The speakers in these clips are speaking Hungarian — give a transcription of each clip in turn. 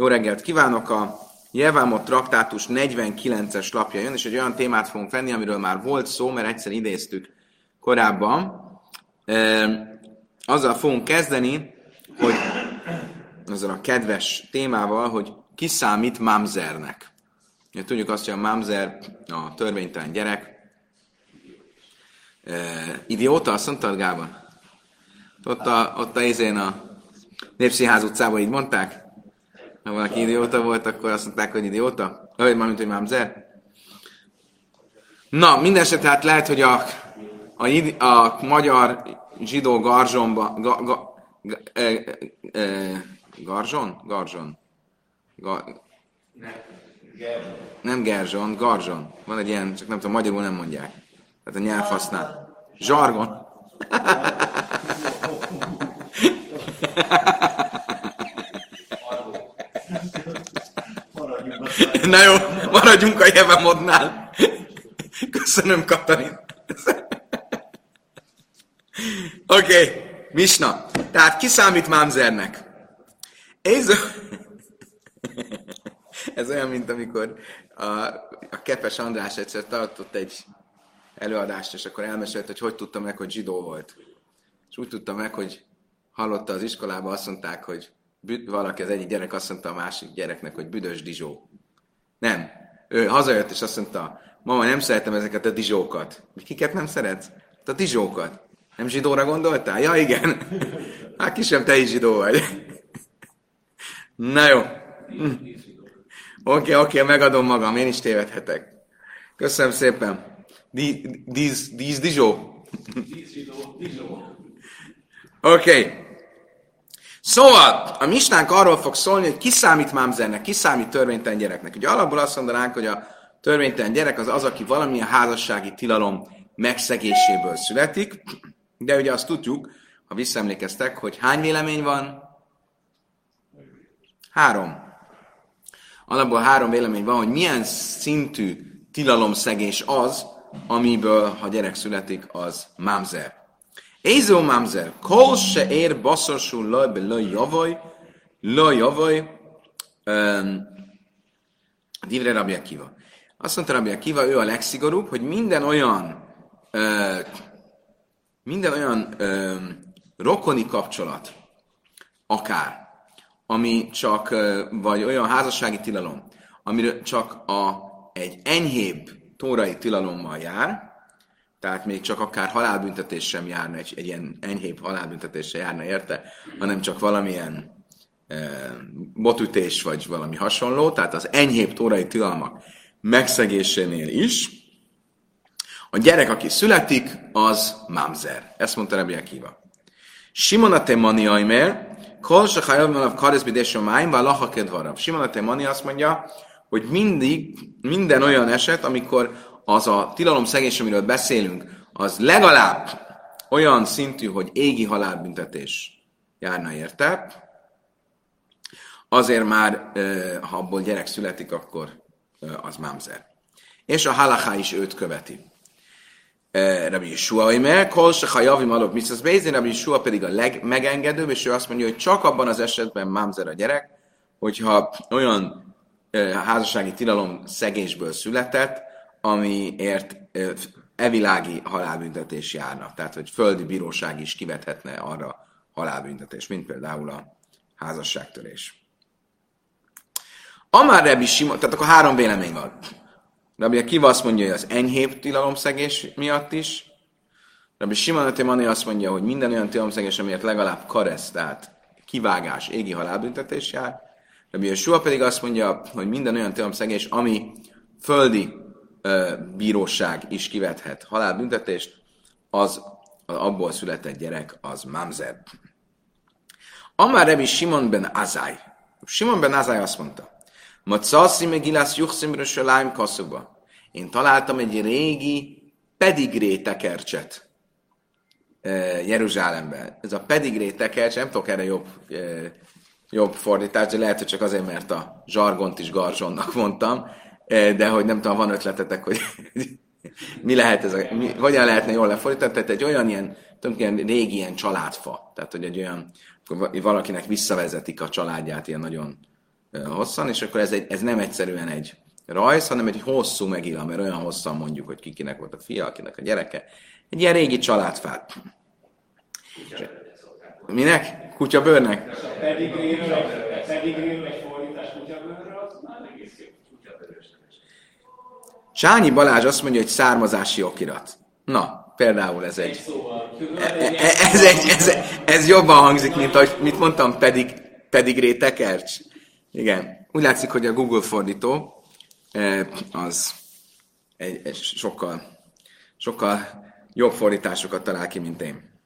Jó reggelt kívánok! A Jevámot traktátus 49-es lapja jön, és egy olyan témát fogunk venni, amiről már volt szó, mert egyszer idéztük korábban. Azzal fogunk kezdeni, hogy azzal a kedves témával, hogy ki számít mamzernek. Tudjuk azt, hogy a mamzer a törvénytelen gyerek. Idióta, azt mondtad, Gábor? Ott a, ott a izén a Népszínház utcában így mondták? Ha valaki idióta volt, akkor azt mondták, hogy idióta? Vagy már, mint hogy mamzer? Na, minden esetre hát lehet, hogy a, a, a magyar zsidó garzsonba, ga, ga, ga, e, e, garzson? Garzson. Ga, nem Gerzson, Garzson. Van egy ilyen, csak nem tudom, magyarul nem mondják. Tehát a nyelv használ. Zsargon. Na jó, maradjunk a Jevemodnál. Köszönöm, Katalin. Oké, okay. Misna. Tehát ki számít Mámzernek? Ez, ez olyan, mint amikor a, a Kepes András egyszer tartott egy előadást, és akkor elmesélt, hogy hogy tudta meg, hogy zsidó volt. És úgy tudta meg, hogy hallotta az iskolában, azt mondták, hogy valaki, az egyik gyerek azt mondta a másik gyereknek, hogy büdös dizsó. Nem. Ő hazajött, és azt mondta, mama, nem szeretem ezeket a dizsókat. Kiket nem szeretsz? A dizsókat. Nem zsidóra gondoltál? Ja, igen. Hát kisebb, te is zsidó vagy. Na jó. Oké, oké, okay, megadom magam, én is tévedhetek. Köszönöm szépen. Díz, díz dizsó. Oké. Okay. Szóval, a misnánk arról fog szólni, hogy ki számít mámzernek, ki számít törvénytelen gyereknek. Ugye alapból azt mondanánk, hogy a törvénytelen gyerek az az, aki valamilyen házassági tilalom megszegéséből születik, de ugye azt tudjuk, ha visszaemlékeztek, hogy hány vélemény van? Három. Alapból három vélemény van, hogy milyen szintű tilalomszegés az, amiből, ha gyerek születik, az mámzer. Ézó mamzer, kol se ér baszosul laj be laj javaj, laj javaj, Divre Rabbi Akiva. Azt mondta Rabbi Akiva, ő a legszigorúbb, hogy minden olyan uh, minden olyan uh, rokoni kapcsolat, akár, ami csak, vagy olyan házassági tilalom, amiről csak a, egy enyhébb tórai tilalommal jár, tehát még csak akár halálbüntetés sem járna, egy, egy ilyen enyhébb halálbüntetés sem járna érte, hanem csak valamilyen e, botütés vagy valami hasonló, tehát az enyhébb tórai tilalmak megszegésénél is, a gyerek, aki születik, az mamzer. Ezt mondta Rabbi Akiva. Simon a temani ajmer, kol se máim, laha kedvarav. Simon a temani azt mondja, hogy mindig, minden olyan eset, amikor az a tilalom szegés, amiről beszélünk, az legalább olyan szintű, hogy égi halálbüntetés járna érte, azért már, ha abból gyerek születik, akkor az mámzer. És a halaká is őt követi. Rabbi Yeshua, hogy meg, kol se hajavim alap mitzvah bézin, Rabbi Yeshua pedig a legmegengedőbb, és ő azt mondja, hogy csak abban az esetben mámzer a gyerek, hogyha olyan házassági tilalom szegésből született, amiért evilági halálbüntetés járna. Tehát, hogy földi bíróság is kivethetne arra halálbüntetés, mint például a házasságtörés. Amár Rebbi Simon, tehát akkor három vélemény van. Rabbi Akiva azt mondja, hogy az enyhébb tilalomszegés miatt is. Rabbi Simon Atimani azt mondja, hogy minden olyan tilalomszegés, amiért legalább karesz, tehát kivágás, égi halálbüntetés jár. Rabbi Yeshua pedig azt mondja, hogy minden olyan tilalomszegés, ami földi bíróság is kivethet halálbüntetést, az abból született gyerek az mamzer. Amár Rebi Simon ben Azai. Simon ben Azai azt mondta, Macaszi megilász juchszimra saláim kaszuba. Én találtam egy régi pedigré tekercset Jeruzsálemben. Ez a pedigré tekercs, nem tudok erre jobb, jobb fordítást, de lehet, hogy csak azért, mert a zsargont is garzsonnak mondtam de hogy nem tudom, van ötletetek, hogy mi lehet ez, a, mi, hogyan lehetne jól lefordítani, tehát egy olyan ilyen, tulajdonképpen régi ilyen családfa, tehát hogy egy olyan, valakinek visszavezetik a családját ilyen nagyon hosszan, és akkor ez, egy, ez nem egyszerűen egy rajz, hanem egy hosszú megila, mert olyan hosszan mondjuk, hogy kikinek volt a fia, akinek a gyereke. Egy ilyen régi családfát. Minek? Kutyabőrnek? Pedig egy fordítás kutyabőrről, az már egész jó. Csányi Balázs azt mondja, hogy származási okirat. Na, például ez egy... E, e, e, ez, egy, ez, ez jobban hangzik, mint ahogy mit mondtam, pedig, pedigré tekercs. Igen. Úgy látszik, hogy a Google fordító az egy, egy sokkal, sokkal jobb fordításokat talál ki, mint én.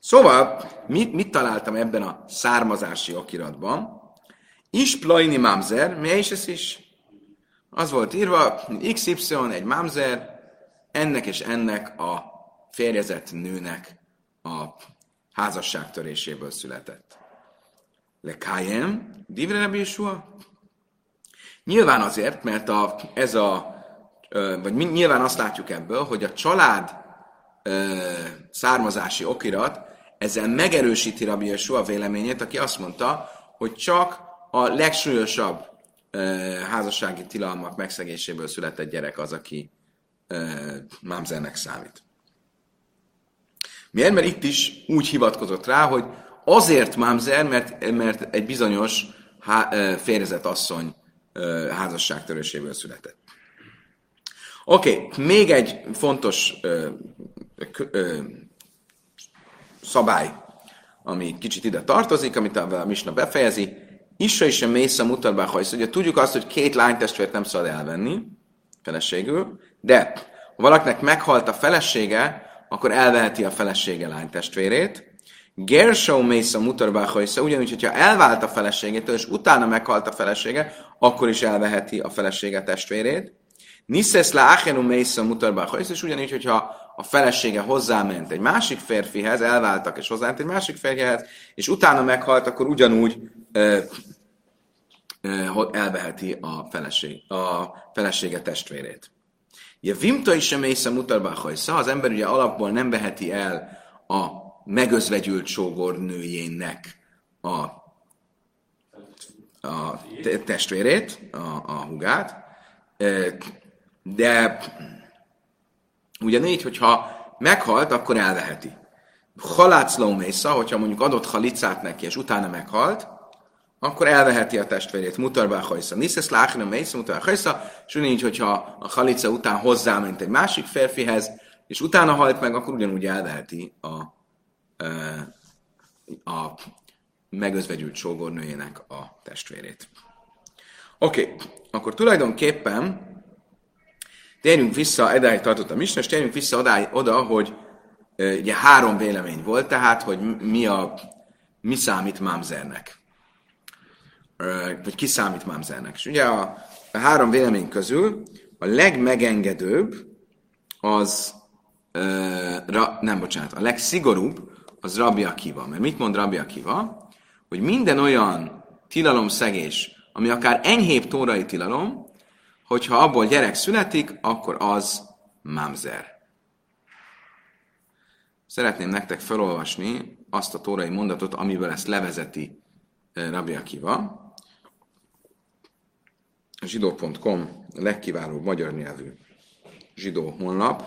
Szóval, mit, mit találtam ebben a származási okiratban? Is plajni mamzer, mi is ez is? Az volt írva, XY egy mamzer, ennek és ennek a férjezett nőnek a házasságtöréséből született. Le Kayem, Divre Rabbi Nyilván azért, mert a, ez a, vagy nyilván azt látjuk ebből, hogy a család származási okirat ezzel megerősíti Rabbi Yeshua véleményét, aki azt mondta, hogy csak a legsúlyosabb házassági tilalmak megszegéséből született gyerek az, aki mámzernek számít. Miért? Mert itt is úgy hivatkozott rá, hogy azért mámzer, mert, mert egy bizonyos há, férjezett asszony házasságtöréséből született. Oké, okay, még egy fontos ö, ö, szabály, ami kicsit ide tartozik, amit a Misna befejezi. Isra is a mutarbá hajsz. Ugye tudjuk azt, hogy két lánytestvért nem szabad elvenni feleségül, de ha valakinek meghalt a felesége, akkor elveheti a felesége lánytestvérét. Gershau Mésza Mutarbáhajsza, ugyanúgy, hogyha elvált a feleségétől, és utána meghalt a felesége, akkor is elveheti a felesége testvérét. Niszesz le Achenu Mésza Mutarbáhajsza, és ugyanígy, hogyha a felesége hozzáment egy másik férfihez, elváltak és hozzáment egy másik férfihez, és utána meghalt, akkor ugyanúgy ö, ö, elveheti a, feleség, a felesége testvérét. Ugye Vimta is sem észre mutarbáhajsza, az ember ugye alapból nem veheti el a megözvegyült sógornőjének a, a testvérét, a, a hugát, de ugyanígy, hogyha meghalt, akkor elveheti. Halácló mésza, hogyha mondjuk adott halicát neki, és utána meghalt, akkor elveheti a testvérét. Mutarbá hajsza. Niszesz láchna mésza, mutarbá hajsza, és ugyanígy, hogyha a halica után hozzáment egy másik férfihez, és utána halt meg, akkor ugyanúgy elveheti a, a megözvegyült sógornőjének a testvérét. Oké, okay. akkor tulajdonképpen térjünk vissza, edáig tartott a misna, és térjünk vissza oda, oda hogy ugye három vélemény volt, tehát, hogy mi, a, mi számít mámzernek vagy ki számít mámzernek. És ugye a, a három vélemény közül a legmegengedőbb az, uh, ra, nem bocsánat, a legszigorúbb az Rabbi Akiva. Mert mit mond Rabbi Akiva? Hogy minden olyan tilalom szegés, ami akár enyhébb tórai tilalom, hogyha abból gyerek születik, akkor az mámzer. Szeretném nektek felolvasni azt a tórai mondatot, amivel ezt levezeti Rabbi Akiva zsidó.com legkiválóbb magyar nyelvű zsidó honlap.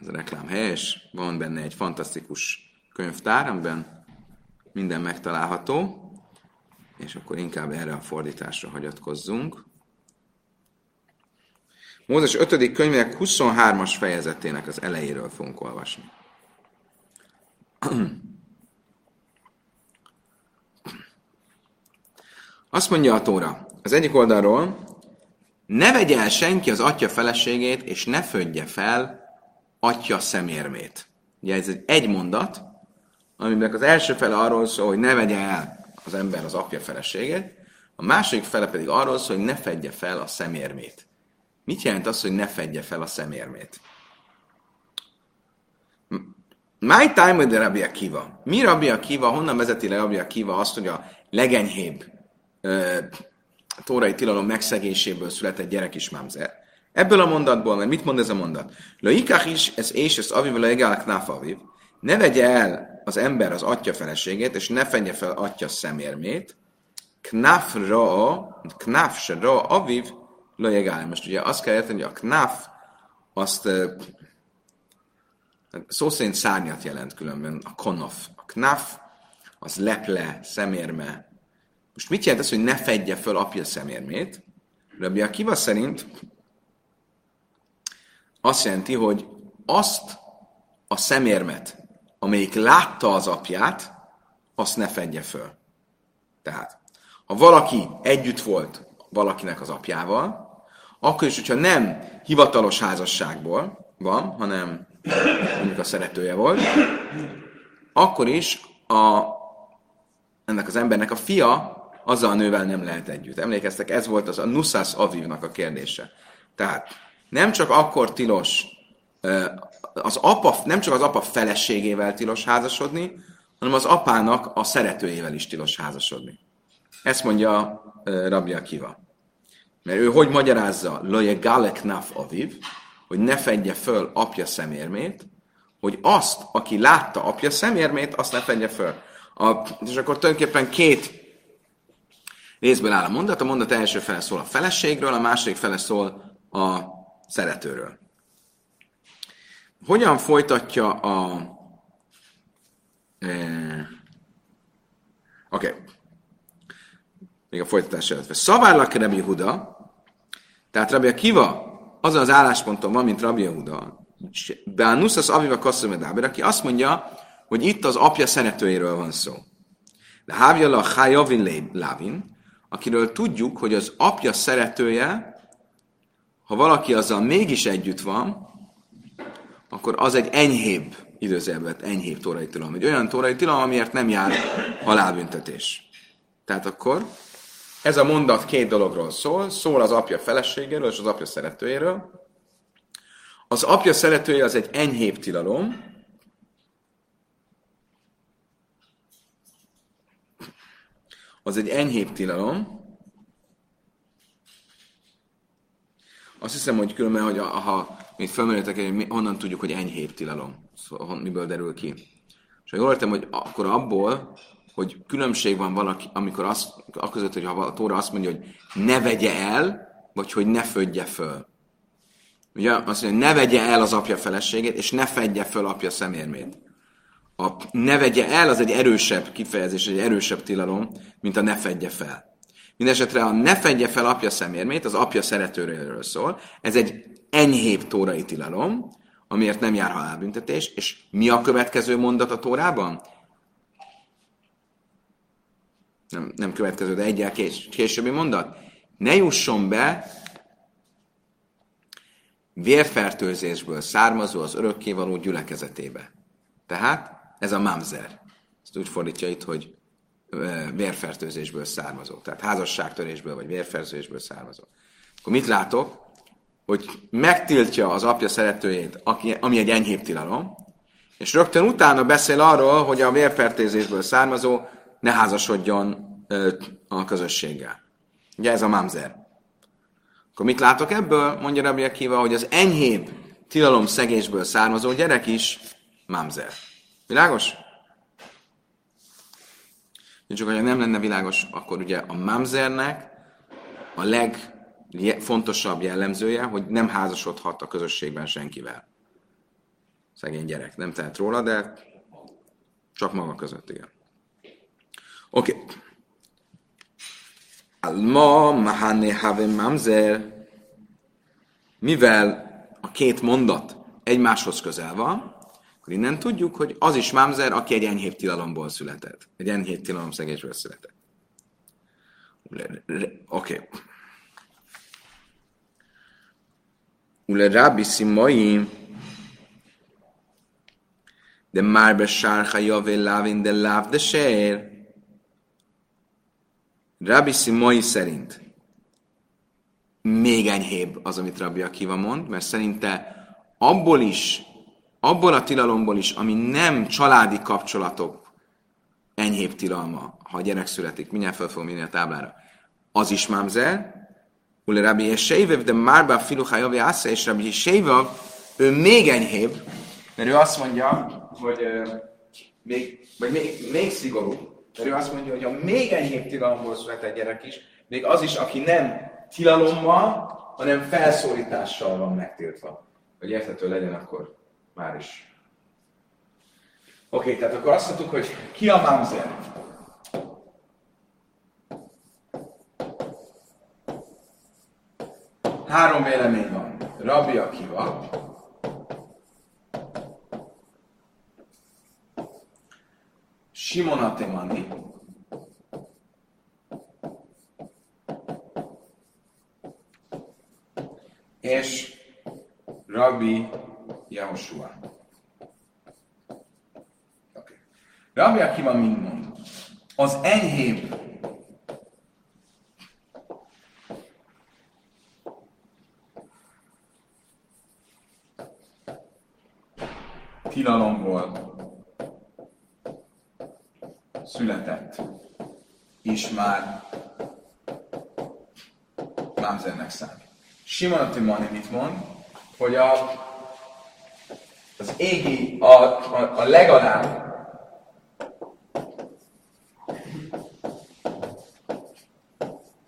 Ez a reklám helyes, van benne egy fantasztikus könyvtár, amiben minden megtalálható, és akkor inkább erre a fordításra hagyatkozzunk. Mózes 5. könyvének 23-as fejezetének az elejéről fogunk olvasni. Azt mondja a Tóra, az egyik oldalról, ne vegye el senki az atya feleségét, és ne födje fel atya szemérmét. Ugye ez egy, egy mondat, amiben az első fele arról szól, hogy ne vegye el az ember az apja feleségét, a második fele pedig arról szól, hogy ne fedje fel a szemérmét. Mit jelent az, hogy ne fedje fel a szemérmét? My time with the Rabbi Akiva. Mi Rabbi Akiva, honnan vezeti le Rabbi Akiva azt, hogy a legenyhébb a tórai tilalom megszegéséből született gyerek is mamzer. Ebből a mondatból, mert mit mond ez a mondat? La ikach is, ez és ez aviv, la igál aviv. Ne vegye el az ember az atya feleségét, és ne fenje fel atya szemérmét. knaf ra, knaf se ra aviv, lajegál. Most ugye azt kell érteni, hogy a knaf, azt szó szerint szárnyat jelent különben, a konof. A knaf, az leple, szemérme. Most mit jelent az, hogy ne fedje föl apja szemérmét? Rabbi Akiva szerint azt jelenti, hogy azt a szemérmet, amelyik látta az apját, azt ne fedje föl. Tehát, ha valaki együtt volt valakinek az apjával, akkor is, hogyha nem hivatalos házasságból van, hanem mondjuk a szeretője volt, akkor is a, ennek az embernek a fia azzal a nővel nem lehet együtt. Emlékeztek, ez volt az a Nussas Avivnak a kérdése. Tehát nem csak akkor tilos, az apa, nem csak az apa feleségével tilos házasodni, hanem az apának a szeretőjével is tilos házasodni. Ezt mondja Rabbi Akiva. Mert ő hogy magyarázza Loje Galek Naf Aviv, hogy ne fedje föl apja szemérmét, hogy azt, aki látta apja szemérmét, azt ne fedje föl. A, és akkor tulajdonképpen két részből áll a mondat. A mondat első fele szól a feleségről, a második fele szól a szeretőről. Hogyan folytatja a... E, Oké. Okay. Még a folytatás előtt. Szavárlak Rabbi Huda, tehát Rabbi Akiva azon az állásponton van, mint Rabbi Huda, Beanusz az Aviva Kasszamedáber, aki azt mondja, hogy itt az apja szeretőjéről van szó. De Hávjala Hájavin Lávin, akiről tudjuk, hogy az apja szeretője, ha valaki azzal mégis együtt van, akkor az egy enyhébb, időzelvet enyhébb tórai tilalom. Egy olyan tórai tilalom, amiért nem jár halálbüntetés. Tehát akkor ez a mondat két dologról szól. Szól az apja feleségéről és az apja szeretőjéről. Az apja szeretője az egy enyhébb tilalom, az egy enyhébb tilalom. Azt hiszem, hogy különben, hogy ha mint felmerültek, hogy honnan tudjuk, hogy enyhébb tilalom. Szóval miből derül ki. És ha jól értem, hogy akkor abból, hogy különbség van valaki, amikor azt, között, hogy a Tóra azt mondja, hogy ne vegye el, vagy hogy ne födje föl. Ugye azt mondja, ne vegye el az apja feleségét, és ne fedje föl apja szemérmét. A ne vegye el az egy erősebb kifejezés, egy erősebb tilalom, mint a ne fedje fel. Mindenesetre a ne fedje fel apja szemérmét, az apja szeretőről szól. Ez egy enyhébb tórai tilalom, amiért nem jár halálbüntetés, és mi a következő mondat a tórában? Nem, nem következő, de egyel kés, későbbi mondat. Ne jusson be vérfertőzésből származó az örökkévaló gyülekezetébe. Tehát ez a mamzer. Ezt úgy fordítja itt, hogy vérfertőzésből származó. Tehát házasságtörésből vagy vérfertőzésből származó. Akkor mit látok? Hogy megtiltja az apja szeretőjét, ami egy enyhébb tilalom, és rögtön utána beszél arról, hogy a vérfertőzésből származó ne házasodjon a közösséggel. Ugye ez a mamzer. Akkor mit látok ebből? Mondja Rabbi Akiva, hogy az enyhébb tilalom szegésből származó gyerek is mamzer. Világos? Csak hogyha nem lenne világos, akkor ugye a mamzernek a legfontosabb jellemzője, hogy nem házasodhat a közösségben senkivel. Szegény gyerek. Nem tehet róla, de csak maga között, igen. Oké. Alma mahane have mamzer. Mivel a két mondat egymáshoz közel van, akkor innen tudjuk, hogy az is mámzer, aki egy enyhébb tilalomból született. Egy enyhébb tilalom szegésből született. Oké. Okay. Ule Rabbi Simai, de már be sárha javé lávin, de láv de sér. Rabbi Simai szerint még enyhébb az, amit Rabbi Akiva mond, mert szerinte abból is abból a tilalomból is, ami nem családi kapcsolatok enyhébb tilalma, ha a gyerek születik, mindjárt fel fogom írni a táblára, az is mámzer, Ule Rabbi Yeshayvev, de Márba Filuchajavi Assa és Rabbi Yeshayvev, ő még enyhébb, mert ő azt mondja, hogy uh, még, vagy még, még szigorúbb, Mert ő azt mondja, hogy ha még enyhébb tilalomból született gyerek is, még az is, aki nem tilalommal, hanem felszólítással van megtiltva. Hogy érthető legyen, akkor már is. Oké, tehát akkor azt mondtuk, hogy ki a mamzer? Három vélemény van. Rabbi Akiva, Simon Atemani, és Rabbi Yahushua. Okay. Rabbi Akiva mind mond? Az enyhébb tilalomból született, és már Mamzernek számít. Simon Timani mit mond, hogy a, az égi, a, a, a legalább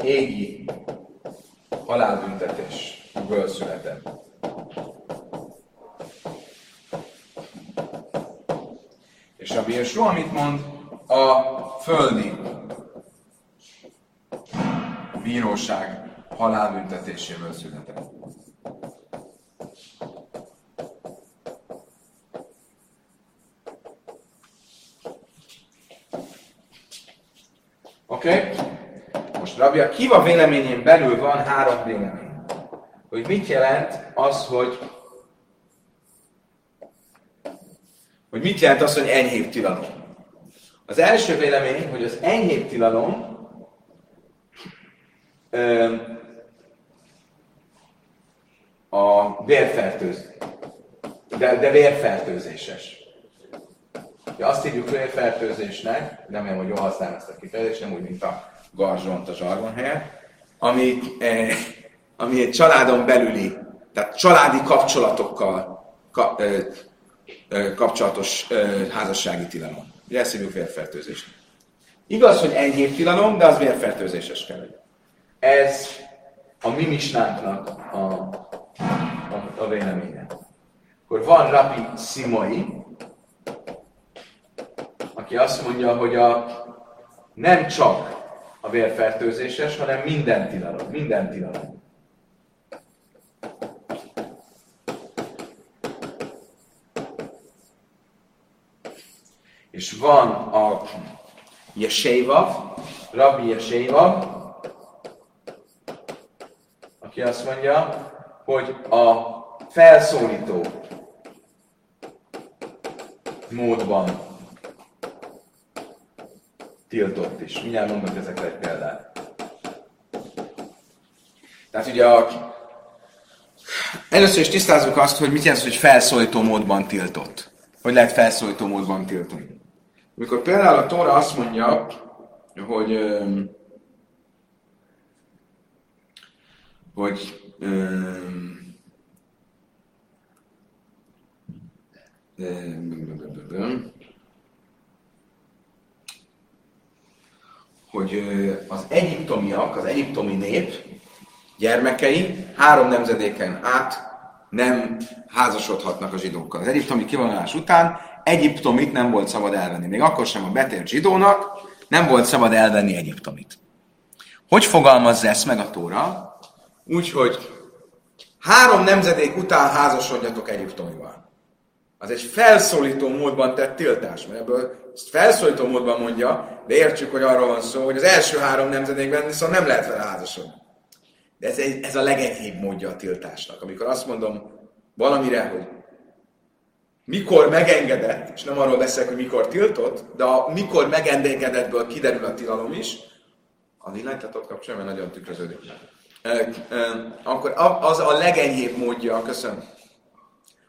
égi halálbüntetésből született. És a Birsó, mit mond, a földi bíróság halálbüntetéséből született. Oké? Okay? Most Rabia Kiva véleményén belül van három vélemény. Hogy mit jelent az, hogy hogy mit jelent az, hogy enyhébb tilalom. Az első vélemény, hogy az enyhébb tilalom ö, a vérfertőzés. De, de vérfertőzéses. Ja, azt hívjuk vérfertőzésnek, remélem, hogy jól használom ezt a kifejezést, nem úgy, mint a garzsont a zsargon helyett, ami, eh, ami egy családon belüli, tehát családi kapcsolatokkal ka, eh, eh, kapcsolatos eh, házassági tilalom. Ugye ezt hívjuk vérfertőzésnek. Igaz, hogy enyhébb tilalom, de az vérfertőzéses kell legyen. Ez a mi misnánknak a, a, a véleménye. Akkor van Rabbi Simoi, aki azt mondja, hogy a, nem csak a vérfertőzéses, hanem minden tilalom. Minden tilalom. És van a Jeseiva, Rabbi Jeseiva, aki azt mondja, hogy a felszólító módban tiltott is. Mindjárt mondok ezekre egy példát. Tehát ugye a... Először is tisztázzuk azt, hogy mit jelent, hogy felszólító módban tiltott. Hogy lehet felszólító módban tiltani. Amikor például a Tóra azt mondja, hogy hogy hogy az egyiptomiak, az egyiptomi nép gyermekei három nemzedéken át nem házasodhatnak a zsidókkal. Az egyiptomi kivonulás után Egyiptomit nem volt szabad elvenni. Még akkor sem a betért zsidónak nem volt szabad elvenni Egyiptomit. Hogy fogalmazza ezt meg a Tóra? Úgyhogy három nemzedék után házasodjatok Egyiptomival. Az egy felszólító módban tett tiltás, mert ebből ezt felszólító módban mondja, de értsük, hogy arról van szó, hogy az első három nemzedékben viszont nem lehet vele házasodni. De ez, egy, ez a legenyhébb módja a tiltásnak. Amikor azt mondom valamire, hogy mikor megengedett, és nem arról beszélek, hogy mikor tiltott, de a mikor megengedettből kiderül a tilalom is, a villanytatott kapcsolatban nagyon tükröződik. Akkor az a legenyhébb módja, köszönöm,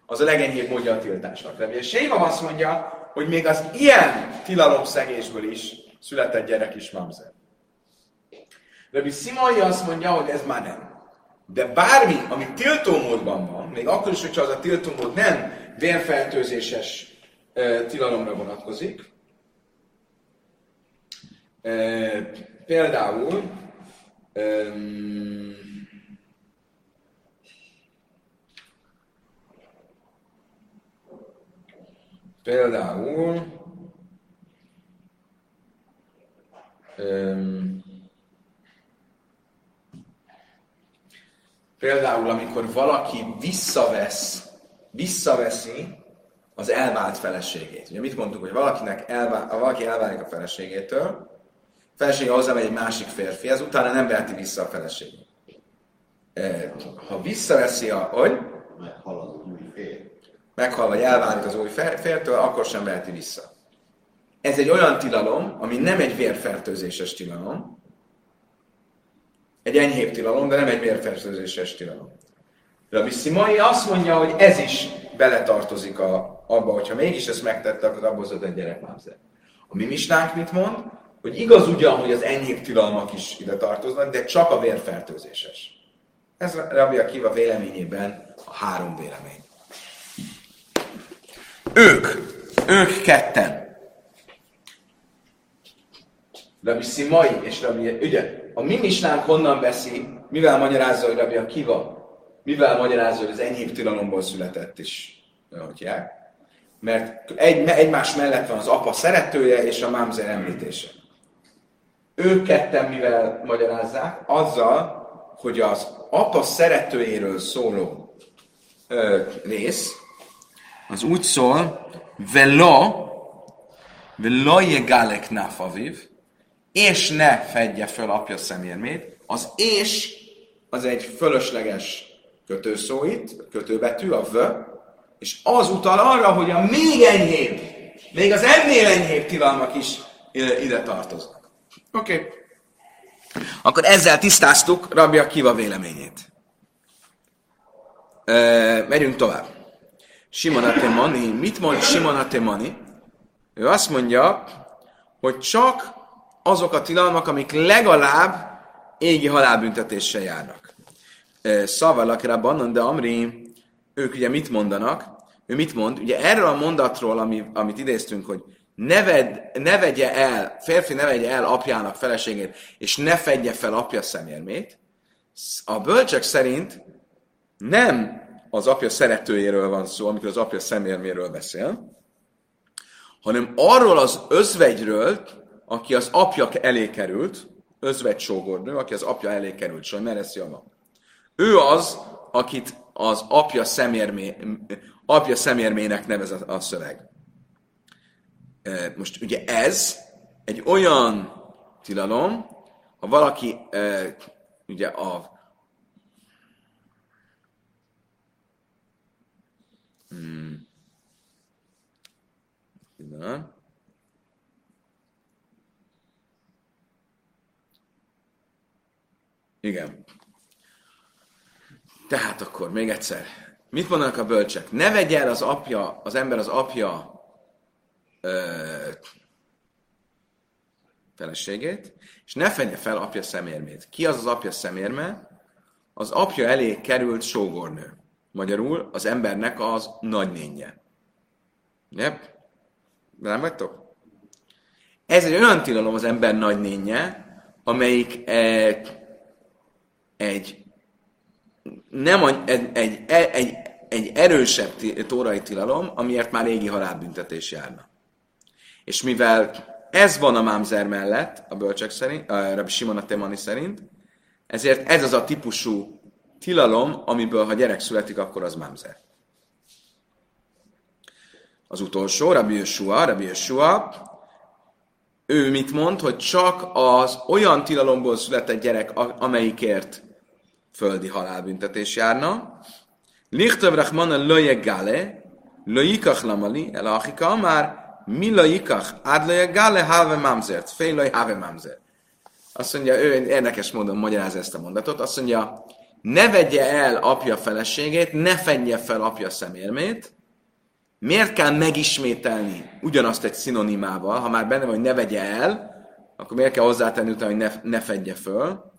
az a legenyhébb módja a tiltásnak. De ugye Séva azt mondja, hogy még az ilyen tilalomszegésből is született gyerek is mamzer. Rabbi Simai azt mondja, hogy ez már nem. De bármi, ami tiltómódban van, még akkor is, hogyha az a tiltómód nem vérfertőzéses e, tilalomra vonatkozik, E, például um, például például amikor valaki visszavesz, visszaveszi az elvált feleségét. Ugye mit mondtuk, hogy valakinek elvál, valaki elválik a feleségétől, a felesége hozzámegy egy másik férfi, ez utána nem veheti vissza a feleségét. Ha visszaveszi a, hogy? Meghal az új fér. Meghal vagy elválik az új fértől, akkor sem veheti vissza. Ez egy olyan tilalom, ami nem egy vérfertőzéses tilalom, egy enyhébb tilalom, de nem egy vérfertőzéses tilalom. Rabbi Szimai azt mondja, hogy ez is beletartozik a, abba, hogyha mégis ezt megtette, akkor abból az egy gyerekmámzer. A mi misnánk mit mond? Hogy igaz ugyan, hogy az enyhébb tilalmak is ide tartoznak, de csak a vérfertőzéses. Ez Rabbi Akiva véleményében a három vélemény. Ők, ők ketten. Rabbi Szimai és Rabbi, ugye, a mi misnánk honnan veszi, mivel magyarázza, hogy Rabbi Akiva, mivel magyarázza, hogy az enyhébb tilalomból született is, mondják. Mert egy, egymás mellett van az apa szeretője és a mámzer említése. Ők ketten mivel magyarázzák? Azzal, hogy az apa szeretőjéről szóló ö, rész, az úgy szól, velo, velo jegalek nafaviv, és ne fedje föl apja szemérmét. Az és az egy fölösleges kötőszó itt, kötőbetű, a v, és az utal arra, hogy a még enyhébb, még az ennél enyhébb tilalmak is ide tartoznak. Oké. Okay. Akkor ezzel tisztáztuk Rabja Kiva véleményét. E, megyünk tovább. Simon Atemani. Mit mond Simon Atemani? Ő azt mondja, hogy csak azok a tilalmak, amik legalább égi halálbüntetéssel járnak. Szavalak Rabbanon, de Amri, ők ugye mit mondanak? Ő mit mond? Ugye erről a mondatról, ami, amit idéztünk, hogy ne, ved, ne vegye el, férfi ne vegye el apjának feleségét, és ne fedje fel apja szemérmét, a bölcsek szerint nem az apja szeretőjéről van szó, amikor az apja szemérméről beszél, hanem arról az özvegyről, aki az apja elé került, özvegy sógornő, aki az apja elé került, saj, mert ez java. Ő az, akit az apja, szemérmé, apja szemérmének nevez a, szöveg. Most ugye ez egy olyan tilalom, ha valaki ugye a hmm, Igen. Tehát akkor még egyszer. Mit mondanak a bölcsek? Ne vegye el az apja, az ember az apja ö, feleségét, és ne fenje fel apja szemérmét. Ki az az apja szemérme? Az apja elé került sógornő. Magyarul az embernek az nagynénye. Yep. Nem vagytok? Ez egy olyan tilalom az ember nagynénye, amelyik egy, egy nem egy, egy, egy, egy erősebb tórai tilalom, amiért már régi halálbüntetés járna. És mivel ez van a mámzer mellett, a bölcsek szerint, a Rabbi Simon a Temani szerint, ezért ez az a típusú tilalom, amiből ha gyerek születik, akkor az mámzer. Az utolsó, Rabbi Yeshua, Rabbi Yeshua, ő mit mond, hogy csak az olyan tilalomból született gyerek, amelyikért földi halálbüntetés járna. Lichtav Rachmana löje gale, löjikach lamali, el achika már, mi löjikach, ad löje gale, have mamzert, fél löj have mamzert. Azt mondja, ő érdekes módon magyaráz ezt a mondatot, azt mondja, ne vegye el apja feleségét, ne fedje fel apja szemérmét, miért kell megismételni ugyanazt egy szinonimával, ha már benne van, hogy ne vegye el, akkor miért kell hozzátenni utána, hogy ne, ne fedje föl?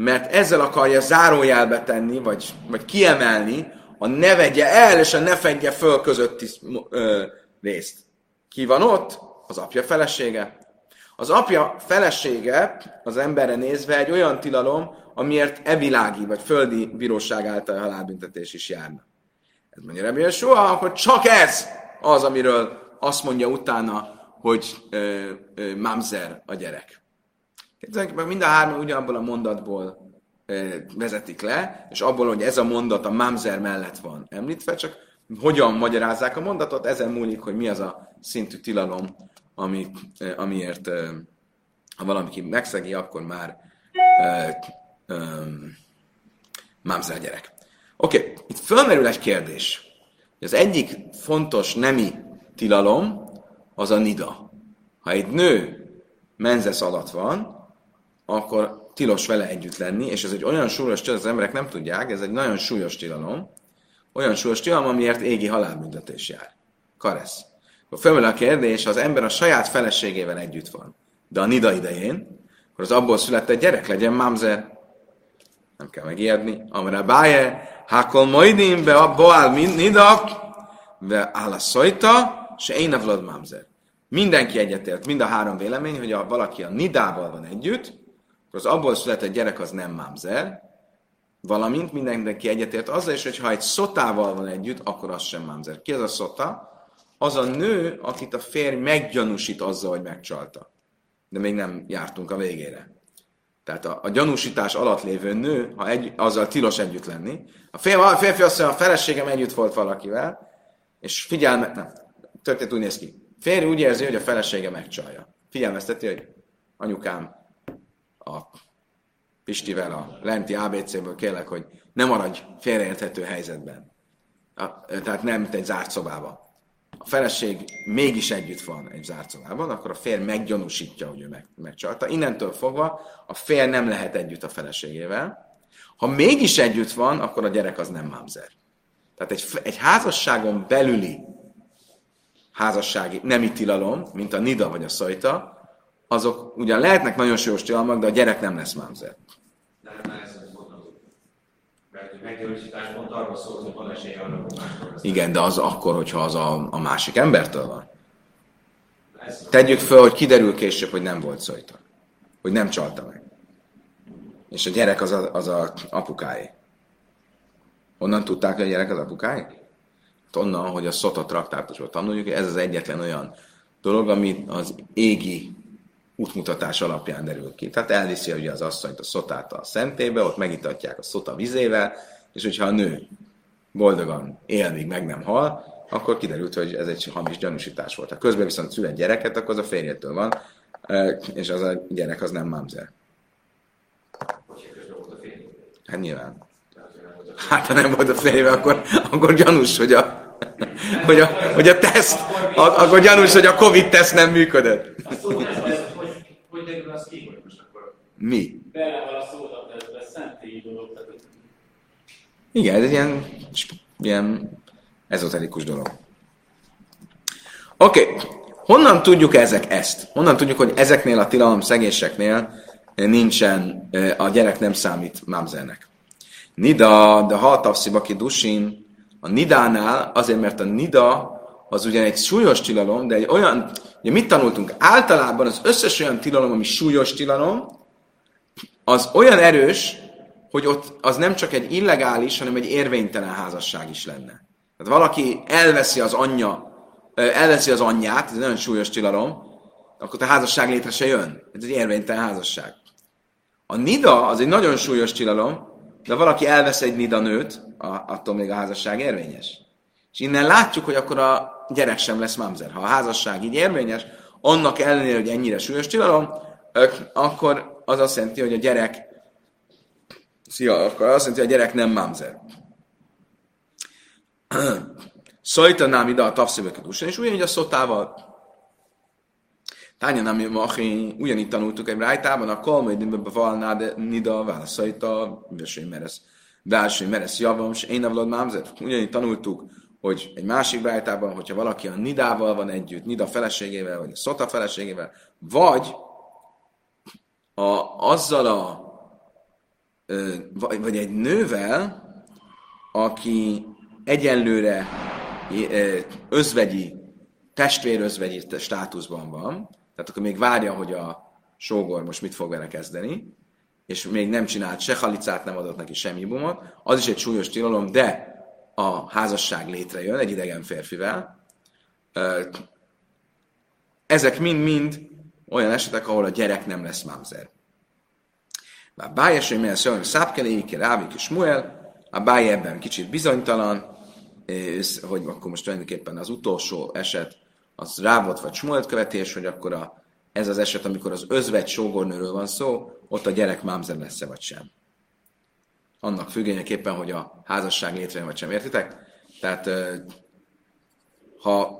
Mert ezzel akarja zárójelbe tenni, vagy, vagy kiemelni a ne vegye el és a ne fedje föl közötti ö, részt. Ki van ott? Az apja felesége. Az apja felesége az emberre nézve egy olyan tilalom, amiért evilági vagy földi bíróság által halálbüntetés is járna. Ez mondja Rebbi soha, akkor csak ez az, amiről azt mondja utána, hogy ö, ö, mamzer a gyerek. Tulajdonképpen mind a három ugyanabból a mondatból vezetik le, és abból, hogy ez a mondat a mamzer mellett van említve, csak hogyan magyarázzák a mondatot, ezen múlik, hogy mi az a szintű tilalom, ami, amiért ha valaki megszegi, akkor már mamzer gyerek. Oké, okay. itt fölmerül egy kérdés. Az egyik fontos nemi tilalom az a nida. Ha egy nő menzesz alatt van, akkor tilos vele együtt lenni, és ez egy olyan súlyos tilalom, az emberek nem tudják, ez egy nagyon súlyos tilalom, olyan súlyos tilalom, amiért égi halálbüntetés jár. Karesz. Akkor fölmerül a kérdés, ha az ember a saját feleségével együtt van, de a nida idején, akkor az abból született gyerek legyen mamzer. Nem kell megijedni. Amire báje, hákol majdim, be a boál nidak, be áll a szojta, se én a mamzer. Mindenki egyetért, mind a három vélemény, hogy ha valaki a nidával van együtt, az abból született gyerek az nem mamzer, valamint mindenki egyetért azzal is, hogy ha egy szotával van együtt, akkor az sem mamzer. Ki az a szota? Az a nő, akit a férj meggyanúsít azzal, hogy megcsalta. De még nem jártunk a végére. Tehát a, a gyanúsítás alatt lévő nő, ha egy, azzal tilos együtt lenni. A férfi, a férfi azt mondja, a feleségem együtt volt valakivel, és figyelme, nem, történet úgy néz ki. Férj úgy érzi, hogy a felesége megcsalja. Figyelmezteti, hogy anyukám a Pistivel a lenti ABC-ből kérlek, hogy ne maradj félreérthető helyzetben. A, tehát nem egy zárt szobában. A feleség mégis együtt van egy zárt szobában, akkor a férj meggyanúsítja, hogy ő meg, megcsalta. Innentől fogva a férj nem lehet együtt a feleségével. Ha mégis együtt van, akkor a gyerek az nem mamzer. Tehát egy, egy házasságon belüli házassági nemi tilalom, mint a nida vagy a szajta, azok ugyan lehetnek nagyon súlyos tilalmak, de a gyerek nem lesz mamzer. Igen, de az akkor, hogyha az a, a másik embertől van. Tegyük föl, hogy kiderül később, hogy nem volt szajta. Hogy nem csalta meg. És a gyerek az a, az a apukáé. Honnan tudták, hogy a gyerek az apukáé? Hát onnan, hogy a Szota traktátusban tanuljuk, ez az egyetlen olyan dolog, ami az égi útmutatás alapján derül ki. Tehát elviszi ugye az asszonyt a szotát a szentébe, ott megitatják a szota vizével, és hogyha a nő boldogan él, míg meg nem hal, akkor kiderült, hogy ez egy hamis gyanúsítás volt. Ha közben viszont szület gyereket, akkor az a férjétől van, és az a gyerek az nem mamzer. Hát nyilván. Hát ha nem volt a férjével, akkor, akkor gyanús, hogy a, hogy a, hogy a teszt, akkor gyanús, hogy a Covid teszt nem működött. Mi? Belehal a szódateszbe, szentélyi dolog. Igen, ez egy ilyen, ilyen ezoterikus dolog. Oké, okay. honnan tudjuk ezek ezt? Honnan tudjuk, hogy ezeknél a tilalom szegéseknél nincsen, a gyerek nem számít mamzernek? Nida, de haltavszi baki dusin, a nidánál, azért mert a nida az ugyan egy súlyos tilalom, de egy olyan, ugye mit tanultunk? Általában az összes olyan tilalom, ami súlyos tilalom, az olyan erős, hogy ott az nem csak egy illegális, hanem egy érvénytelen házasság is lenne. Tehát valaki elveszi az anyja, elveszi az anyját, ez nagyon súlyos tilalom, akkor a házasság létre se jön. Ez egy érvénytelen házasság. A nida az egy nagyon súlyos tilalom, de valaki elvesz egy nida nőt, attól még a házasság érvényes. És innen látjuk, hogy akkor a gyerek sem lesz mamzer. Ha a házasság így érvényes, annak ellenére, hogy ennyire súlyos tilalom, akkor az azt jelenti, hogy a gyerek Szia, akkor azt jelenti, hogy a gyerek nem mamzer. Szajtanám ide a tavszöveket és ugyanígy a szotával. Tánya nem machi, ugyanígy tanultuk egy rájtában, a kolmaid valná, de nida válaszajta, verseny meresz, verseny meresz javam, és én nem mamzer. Ugyanígy tanultuk, hogy egy másik rájtában, hogyha valaki a nidával van együtt, nida feleségével, vagy a szota feleségével, vagy a, azzal a vagy egy nővel, aki egyenlőre özvegyi, testvérözvegyi státuszban van, tehát akkor még várja, hogy a sógor most mit fog vele kezdeni, és még nem csinált se halicát, nem adott neki semmi bumot, az is egy súlyos tilalom, de a házasság létrejön egy idegen férfivel. Ezek mind-mind olyan esetek, ahol a gyerek nem lesz mamzer. A bájes, hogy milyen szólnak, szápkelé, Ike, Rávik és Muel, a báj ebben kicsit bizonytalan, és, hogy akkor most tulajdonképpen az utolsó eset az Rávot vagy Smuelt követés, hogy akkor a, ez az eset, amikor az özvegy sógornőről van szó, ott a gyerek mámzer lesz-e vagy sem. Annak függvényeképpen, hogy a házasság létrejön vagy sem, értitek? Tehát ha